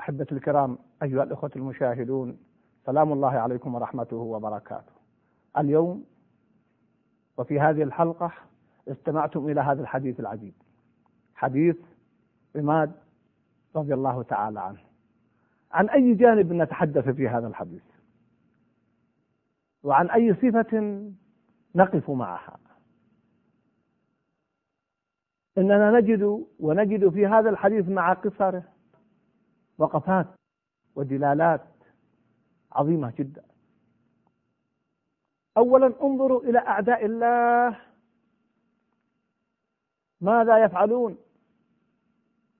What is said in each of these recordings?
أحبة الكرام أيها الأخوة المشاهدون سلام الله عليكم ورحمته وبركاته. اليوم وفي هذه الحلقة استمعتم إلى هذا الحديث العجيب. حديث عماد رضي الله تعالى عنه. عن أي جانب نتحدث في هذا الحديث؟ وعن أي صفة نقف معها؟ إننا نجد ونجد في هذا الحديث مع قصره. وقفات ودلالات عظيمة جدا. أولا انظروا إلى أعداء الله. ماذا يفعلون؟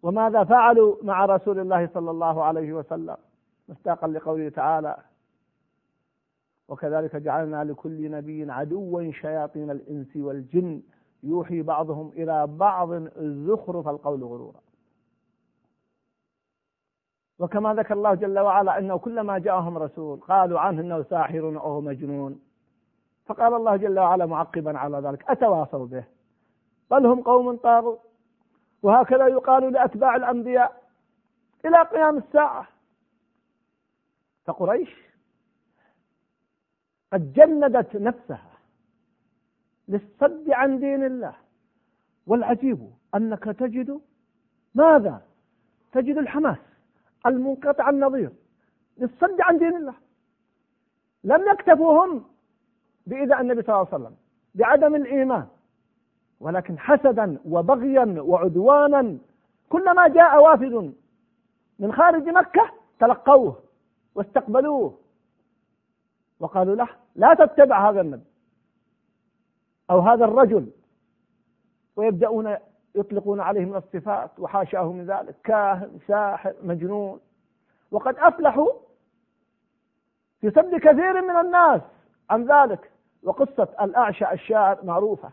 وماذا فعلوا مع رسول الله صلى الله عليه وسلم؟ مصداقا لقوله تعالى وكذلك جعلنا لكل نبي عدوا شياطين الإنس والجن. يوحي بعضهم إلى بعض زخرف القول غرورا. وكما ذكر الله جل وعلا أنه كلما جاءهم رسول قالوا عنه أنه ساحر أو مجنون. فقال الله جل وعلا معقبا على ذلك أتواصوا به؟ بل هم قوم طاغوا وهكذا يقال لأتباع الأنبياء إلى قيام الساعة. فقريش قد جندت نفسها للصد عن دين الله. والعجيب أنك تجد ماذا؟ تجد الحماس. المنقطع النظير. للصد عن دين الله. لم يكتفوا هم بإذاء النبي صلى الله عليه وسلم بعدم الإيمان. ولكن حسدا وبغيا وعدوانا كلما جاء وافد من خارج مكة تلقوه واستقبلوه. وقالوا له لا تتبع هذا النبي أو هذا الرجل. ويبدأون يطلقون عليه من الصفات وحاشاه من ذلك. كاهن ساحر مجنون. وقد أفلحوا في سد كثير من الناس عن ذلك. وقصة الأعشى الشاعر معروفة.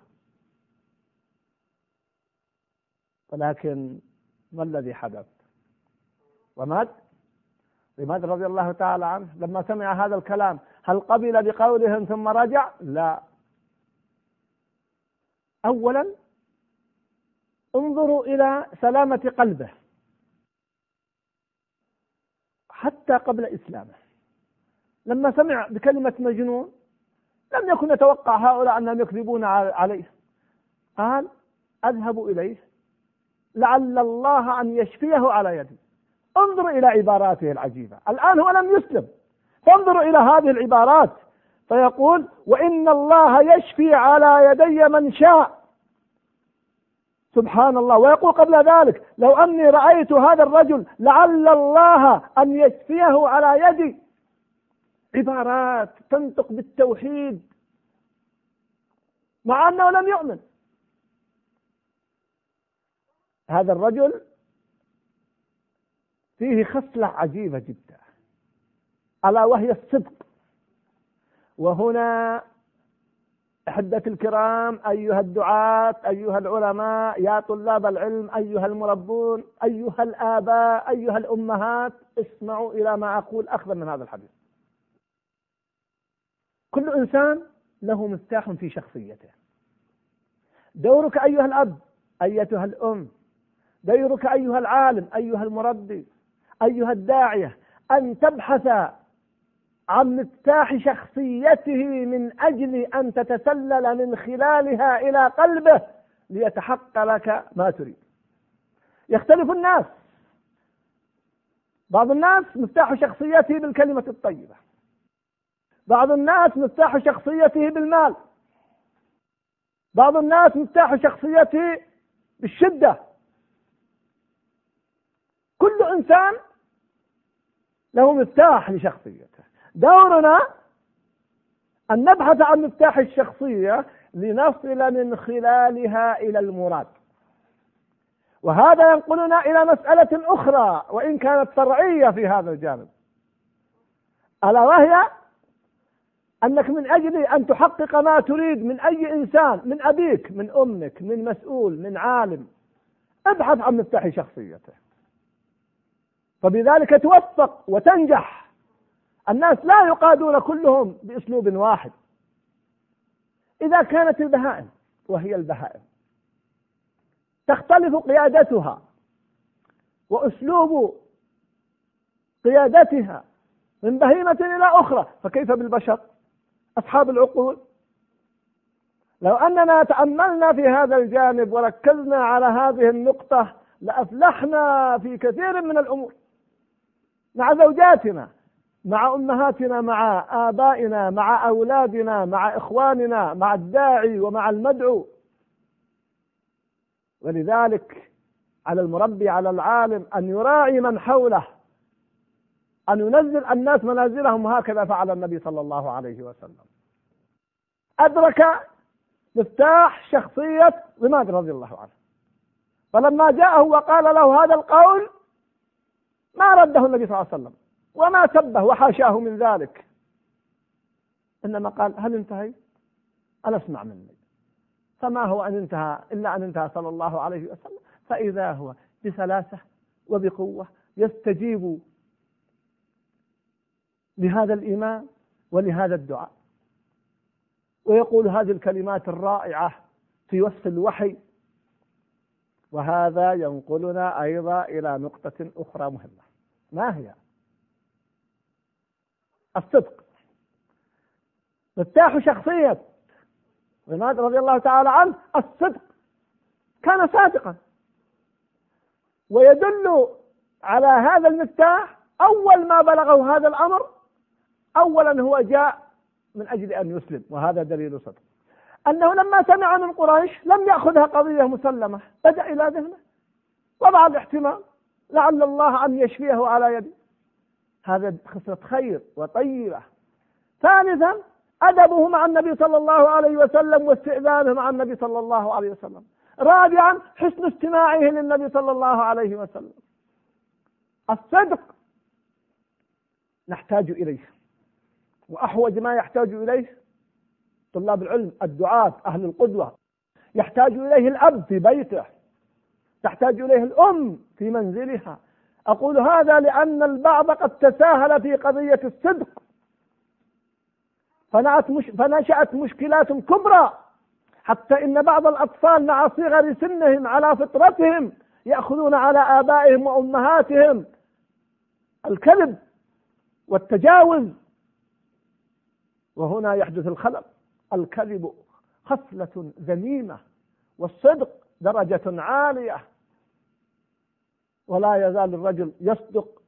ولكن ما الذي حدث؟ ومات؟ لماذا رضي الله تعالى عنه؟ لما سمع هذا الكلام هل قبل بقولهم ثم رجع؟ لا. أولا انظروا إلى سلامة قلبه. حتى قبل إسلامه. لما سمع بكلمة مجنون لم يكن يتوقع هؤلاء أنهم يكذبون عليه. قال أذهب إليه. لعل الله أن يشفيه على يدي. انظروا إلى عباراته العجيبة. الآن هو لم يسلم. فانظروا إلى هذه العبارات. فيقول وإن الله يشفي على يدي من شاء. سبحان الله. ويقول قبل ذلك لو أني رأيت هذا الرجل لعل الله أن يشفيه على يدي. عبارات تنطق بالتوحيد. مع أنه لم يؤمن. هذا الرجل فيه خصلة عجيبة جدا. ألا وهي الصدق. وهنا أحبة الكرام أيها الدعاة أيها العلماء يا طلاب العلم أيها المربون أيها الآباء أيها الأمهات اسمعوا إلى ما أقول أخذا من هذا الحديث. كل إنسان له مفتاح في شخصيته. دورك أيها الأب أيتها الأم. دورك أيها العالم أيها المربي أيها الداعية أن تبحث عن مفتاح شخصيته من أجل أن تتسلل من خلالها إلى قلبه ليتحقق لك ما تريد. يختلف الناس. بعض الناس مفتاح شخصيته بالكلمة الطيبة. بعض الناس مفتاح شخصيته بالمال. بعض الناس مفتاح شخصيته بالشدة. كل إنسان له مفتاح لشخصيته. دورنا أن نبحث عن مفتاح الشخصية لنصل من خلالها إلى المراد. وهذا ينقلنا إلى مسألة أخرى وإن كانت فرعية في هذا الجانب. ألا وهي أنك من أجل أن تحقق ما تريد من أي إنسان من أبيك من أمك من مسؤول من عالم ابحث عن مفتاح شخصيته. فبذلك توفق وتنجح. الناس لا يقادون كلهم بأسلوب واحد. إذا كانت البهائم وهي البهائم تختلف قيادتها وأسلوب قيادتها من بهيمة إلى أخرى فكيف بالبشر؟ أصحاب العقول. لو أننا تأملنا في هذا الجانب وركزنا على هذه النقطة لأفلحنا في كثير من الأمور. مع زوجاتنا مع أمهاتنا مع آبائنا مع أولادنا مع إخواننا مع الداعي ومع المدعو. ولذلك على المربي على العالم أن يراعي من حوله أن ينزل الناس منازلهم هكذا فعل النبي صلى الله عليه وسلم. أدرك مفتاح شخصية رماد رضي الله عنه. فلما جاءه وقال له هذا القول ما رده النبي صلى الله عليه وسلم. وما سبه وحاشاه من ذلك. إنما قال هل انتهي أنا اسمع مني. فما هو أن انتهى؟ إلا أن انتهى صلى الله عليه وسلم. فإذا هو بسلاسة وبقوة يستجيب لهذا الإيمان ولهذا الدعاء. ويقول هذه الكلمات الرائعة في وصف الوحي. وهذا ينقلنا أيضا إلى نقطة أخرى مهمة. ما هي؟ الصدق. مفتاح شخصية. عماد رضي الله تعالى عنه الصدق. كان صادقا. ويدل على هذا المفتاح أول ما بلغه هذا الأمر أولا هو جاء من أجل أن يسلم وهذا دليل صدق. أنه لما سمع من قريش لم يأخذها قضية مسلمة بدأ إلى ذهنه. وضع الاحتمال لعل الله أن يشفيه على يده. هذا خصلة خير وطيبة. ثالثا أدبه مع النبي صلى الله عليه وسلم واستئذانه مع النبي صلى الله عليه وسلم. رابعا حسن استماعه للنبي صلى الله عليه وسلم. الصدق نحتاج إليه. وأحوج ما يحتاج إليه طلاب العلم الدعاة أهل القدوة. يحتاج إليه الأب في بيته. تحتاج إليه الأم في منزلها. أقول هذا لأن البعض قد تساهل في قضية الصدق. مش فنشأت مشكلات كبرى. حتى إن بعض الأطفال مع صغر سنهم على فطرتهم يأخذون على آبائهم وأمهاتهم الكذب والتجاوز. وهنا يحدث الخلل. الكذب خصلة ذميمة والصدق درجة عالية. ولا يزال الرجل يصدق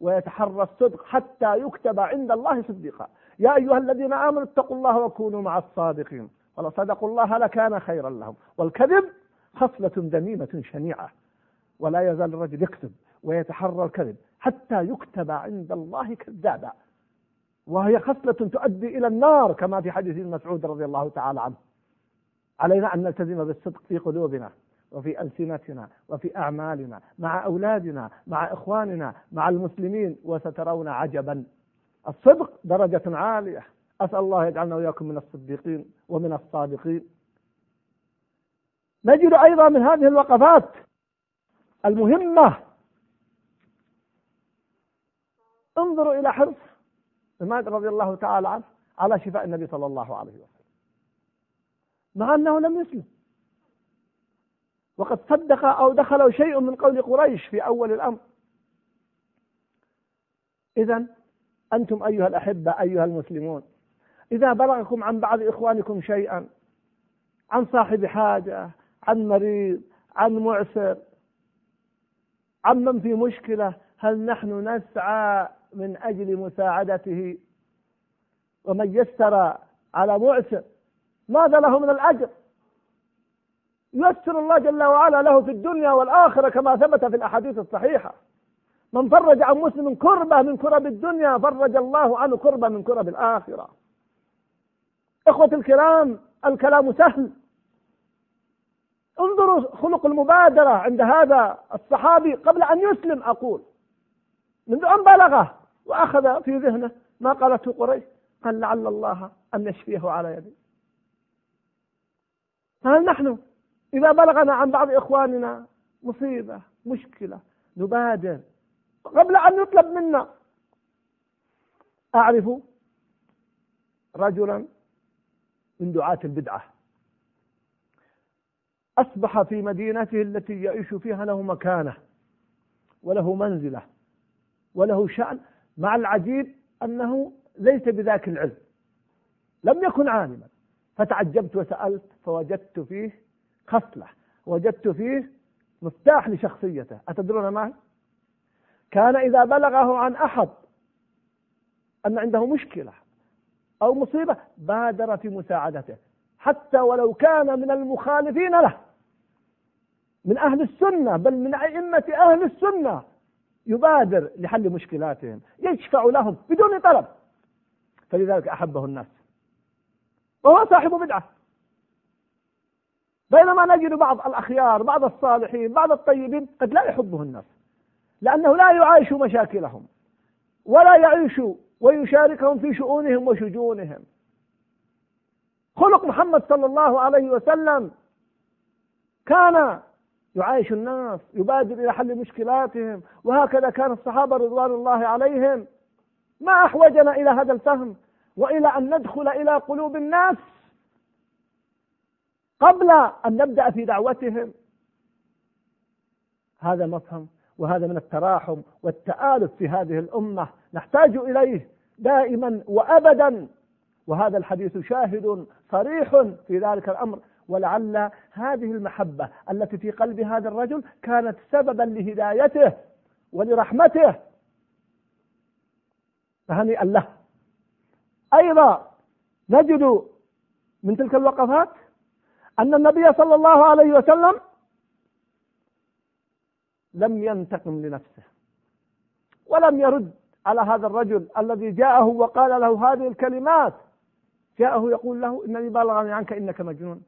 ويتحرى الصدق حتى يكتب عند الله صديقا. يا أيها الذين آمنوا اتقوا الله وكونوا مع الصادقين. ولو صدقوا الله لكان خيرا لهم. والكذب خصلة ذميمة شنيعة. ولا يزال الرجل يكذب ويتحرى الكذب حتى يكتب عند الله كذابا. وهي خصلة تؤدي إلى النار كما في حديث مسعود رضي الله تعالى عنه. علينا أن نلتزم بالصدق في قلوبنا. وفي ألسنتنا وفي أعمالنا مع أولادنا مع إخواننا مع المسلمين وسترون عجبا. الصدق درجة عالية. أسأل الله يجعلنا وإياكم من الصديقين ومن الصادقين. نجد أيضا من هذه الوقفات المهمة. انظروا إلى حرص عماد رضي الله تعالى عنه على شفاء النبي صلى الله عليه وسلم. مع أنه لم يسلم. وقد صدق أو دخل شيء من قول قريش في أول الأمر. إذا أنتم أيها الأحبة أيها المسلمون إذا بلغكم عن بعض إخوانكم شيئا عن صاحب حاجة عن مريض عن معسر عن من في مشكلة هل نحن نسعى من أجل مساعدته؟ ومن يسر على معسر ماذا له من الأجر؟ يسر الله جل وعلا له في الدنيا والآخرة كما ثبت في الأحاديث الصحيحة. من فرج عن مسلم كربة من كرب الدنيا فرج الله عنه كربة من كرب الآخرة. إخوة الكرام الكلام سهل. انظروا خلق المبادرة عند هذا الصحابي قبل أن يسلم أقول. منذ أن بلغه وأخذ في ذهنه ما قالته قريش. قال لعل الله أن يشفيه على يدي. فهل نحن إذا بلغنا عن بعض إخواننا مصيبة مشكلة نبادر. قبل أن يطلب منا. أعرف رجلا من دعاة البدعة. أصبح في مدينته التي يعيش فيها له مكانة وله منزلة وله شأن مع العجيب أنه ليس بذاك العلم. لم يكن عالما. فتعجبت وسألت فوجدت فيه خصلة وجدت فيه مفتاح لشخصيته. أتدرون ما؟ كان إذا بلغه عن أحد أن عنده مشكلة أو مصيبة بادر في مساعدته حتى ولو كان من المخالفين له من أهل السنة بل من أئمة أهل السنة يبادر لحل مشكلاتهم يشفع لهم بدون طلب. فلذلك أحبه الناس. وهو صاحب بدعة. بينما نجد بعض الأخيار بعض الصالحين بعض الطيبين قد لا يحبه الناس لأنه لا يعايش مشاكلهم ولا يعيش ويشاركهم في شؤونهم وشجونهم. خلق محمد صلى الله عليه وسلم كان يعايش الناس يبادر إلى حل مشكلاتهم وهكذا كان الصحابة رضوان الله عليهم. ما أحوجنا إلى هذا الفهم وإلى أن ندخل إلى قلوب الناس قبل أن نبدأ في دعوتهم. هذا مفهم وهذا من التراحم والتآلف في هذه الأمة. نحتاج إليه دائما وأبدا. وهذا الحديث شاهد صريح في ذلك الأمر. ولعل هذه المحبة التي في قلب هذا الرجل كانت سببا لهدايته ولرحمته. فهنيئا له. أيضا نجد من تلك الوقفات أن النبي صلى الله عليه وسلم لم ينتقم لنفسه ولم يرد على هذا الرجل الذي جاءه وقال له هذه الكلمات. جاءه يقول له إنني بلغني عنك إنك مجنون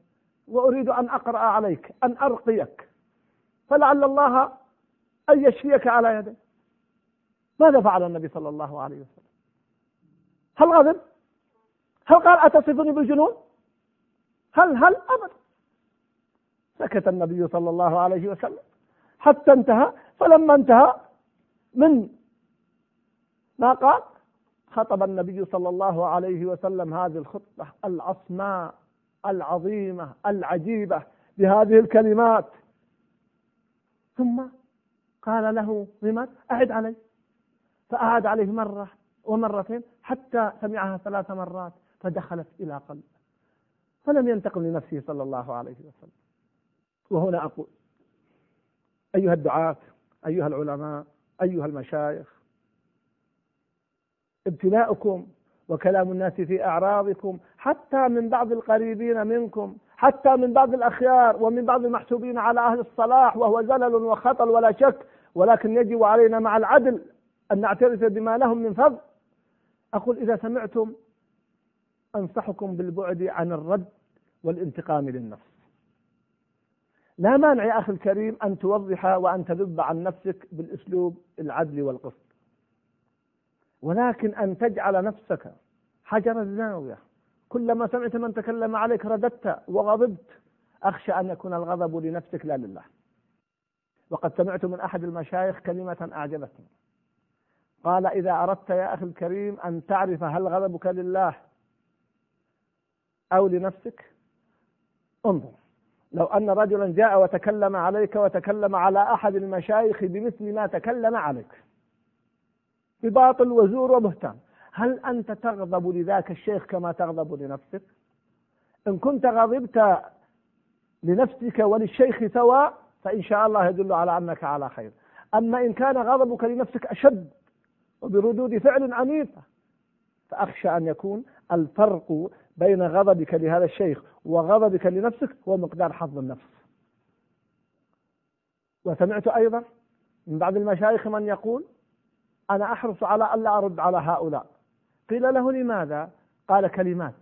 وأريد أن أقرأ عليك أن أرقيك. فلعل الله أن يشفيك على يدي. ماذا فعل النبي صلى الله عليه وسلم؟ هل غضب؟ هل قال أتصفني بالجنون؟ هل هل أبدا سكت النبي صلى الله عليه وسلم. حتى انتهى. فلما انتهى من ما قال خطب النبي صلى الله عليه وسلم هذه الخطبة العصماء العظيمة العجيبة بهذه الكلمات. ثم قال له لمن أعد علي. فأعاد عليه مرة ومرتين حتى سمعها ثلاث مرات فدخلت إلى قلبه. فلم ينتقم لنفسه صلى الله عليه وسلم. وهنا أقول أيها الدعاة أيها العلماء أيها المشايخ ابتلاؤكم وكلام الناس في أعراضكم حتى من بعض القريبين منكم حتى من بعض الأخيار ومن بعض المحسوبين على أهل الصلاح وهو زلل وخطل ولا شك ولكن يجب علينا مع العدل أن نعترف بما لهم من فضل. أقول إذا سمعتم أنصحكم بالبعد عن الرد والانتقام للنفس. لا مانع يا أخي الكريم أن توضح وأن تذب عن نفسك بالأسلوب العدل والقسط. ولكن أن تجعل نفسك حجر الزاوية. كلما سمعت من تكلم عليك رددت وغضبت أخشى أن يكون الغضب لنفسك لا لله. وقد سمعت من أحد المشايخ كلمة أعجبتني. قال إذا أردت يا أخي الكريم أن تعرف هل غضبك لله أو لنفسك؟ انظر. لو أن رجلا جاء وتكلم عليك وتكلم على أحد المشايخ بمثل ما تكلم عليك. بباطل وزور وبهتان. هل أنت تغضب لذاك الشيخ كما تغضب لنفسك؟ إن كنت غضبت لنفسك وللشيخ سواء فإن شاء الله يدل على أنك على خير. أما إن كان غضبك لنفسك أشد وبردود فعل عنيفة فأخشى أن يكون الفرق بين غضبك لهذا الشيخ وغضبك لنفسك هو مقدار حظ النفس. وسمعت أيضا من بعض المشايخ من يقول أنا أحرص على ألا أرد على هؤلاء. قيل له لماذا؟ قال كلمات.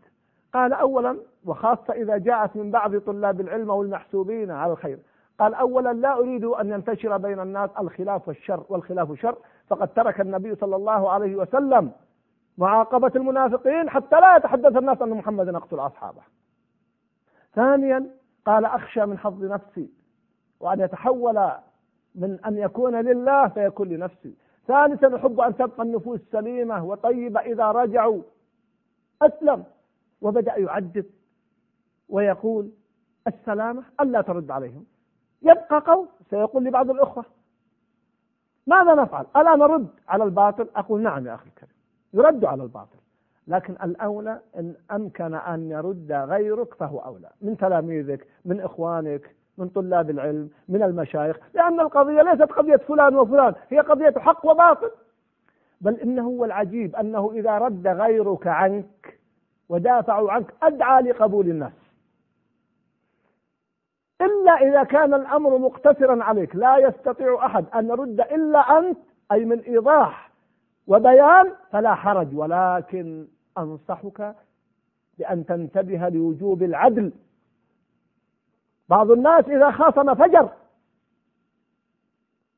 قال أولا وخاصة إذا جاءت من بعض طلاب العلم والمحسوبين على الخير. قال أولا لا أريد أن ينتشر بين الناس الخلاف والشر والخلاف شر فقد ترك النبي صلى الله عليه وسلم معاقبة المنافقين حتى لا يتحدث الناس أن محمدا يقتل أصحابه. ثانيا قال أخشى من حظ نفسي وأن يتحول من أن يكون لله فيكون لنفسي. ثالثا أحب أن تبقى النفوس سليمة وطيبة إذا رجعوا. أسلم. وبدأ يعدد ويقول السلامة ألا ترد عليهم. يبقى قول سيقول لبعض الأخوة. ماذا نفعل؟ ألا نرد على الباطل؟ أقول نعم يا أخي الكريم. يرد على الباطل. لكن الأولى إن أمكن أن يرد غيرك فهو أولى. من تلاميذك من إخوانك من طلاب العلم من المشايخ. لأن القضية ليست قضية فلان وفلان هي قضية حق وباطل. بل إنه هو العجيب أنه إذا رد غيرك عنك ودافعوا عنك أدعى لقبول الناس. إلا إذا كان الأمر مقتصرا عليك لا يستطيع أحد أن يرد إلا أنت أي من إيضاح وبيان فلا حرج ولكن أنصحك بأن تنتبه لوجوب العدل. بعض الناس إذا خاصم فجر.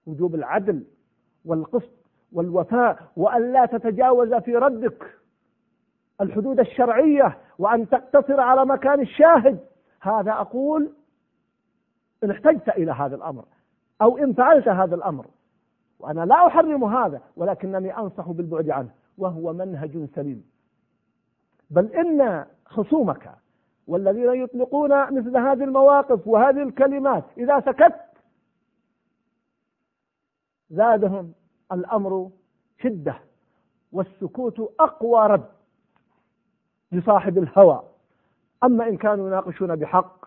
وجوب العدل والقسط والوفاء وأن لا تتجاوز في ردك. الحدود الشرعية وأن تقتصر على مكان الشاهد. هذا أقول إن احتجت إلى هذا الأمر أو إن فعلت هذا الأمر. وأنا لا أحرم هذا ولكنني أنصح بالبعد عنه وهو منهج سليم. بل إن خصومك والذين يطلقون مثل هذه المواقف وهذه الكلمات إذا سكت زادهم الأمر شدة والسكوت أقوى رد لصاحب الهوى. أما إن كانوا يناقشون بحق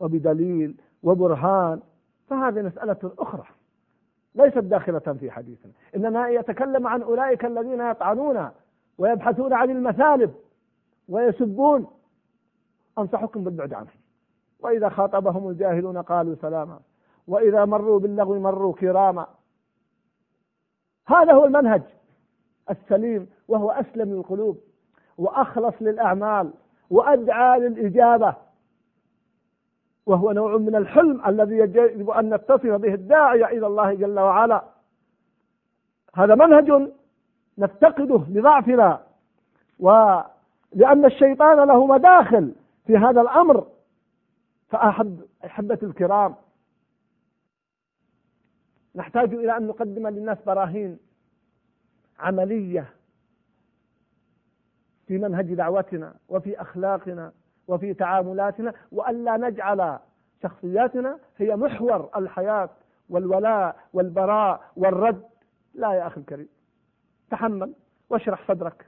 وبدليل وبرهان فهذه مسألة أخرى. ليست داخلة في حديثنا. إنما يتكلم عن أولئك الذين يطعنون ويبحثون عن المثالب ويسبون. أنصحكم بالبعد عنهم. وإذا خاطبهم الجاهلون قالوا سلاما. وإذا مروا باللغو مروا كراما. هذا هو المنهج السليم وهو أسلم للقلوب وأخلص للأعمال وأدعى للإجابة. وهو نوع من الحلم الذي يجب أن نتصف به الداعية إلى الله جل وعلا. هذا منهج نفتقده لضعفنا ولأن الشيطان له مداخل في هذا الأمر. فأحب أحبة الكرام نحتاج إلى أن نقدم للناس براهين عملية في منهج دعوتنا وفي أخلاقنا. وفي تعاملاتنا وألا نجعل شخصياتنا هي محور الحياة والولاء والبراء والرد. لا يا أخي الكريم تحمل واشرح صدرك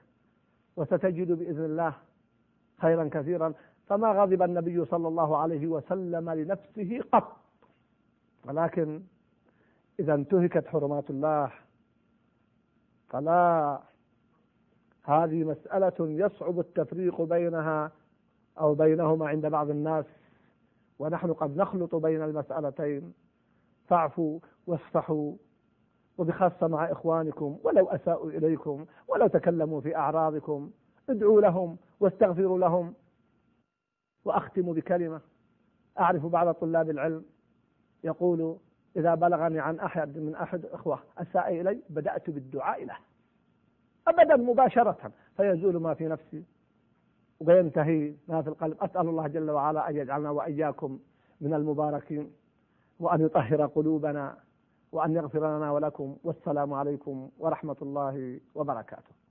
وستجد بإذن الله خيرا كثيرا. فما غضب النبي صلى الله عليه وسلم لنفسه قط. ولكن إذا انتهكت حرمات الله فلا. هذه مسألة يصعب التفريق بينها أو بينهما عند بعض الناس ونحن قد نخلط بين المسألتين. فاعفوا واصفحوا وبخاصة مع إخوانكم ولو أساءوا إليكم ولو تكلموا في أعراضكم ادعوا لهم واستغفروا لهم. وأختم بكلمة. أعرف بعض طلاب العلم يقول إذا بلغني عن أحد من أحد إخوة أساء إلي بدأت بالدعاء له. أبدا مباشرة فيزول ما في نفسي. وينتهي ما في القلب. أسأل الله جل وعلا أن يجعلنا وإياكم من المباركين وأن يطهر قلوبنا وأن يغفر لنا ولكم. والسلام عليكم ورحمة الله وبركاته.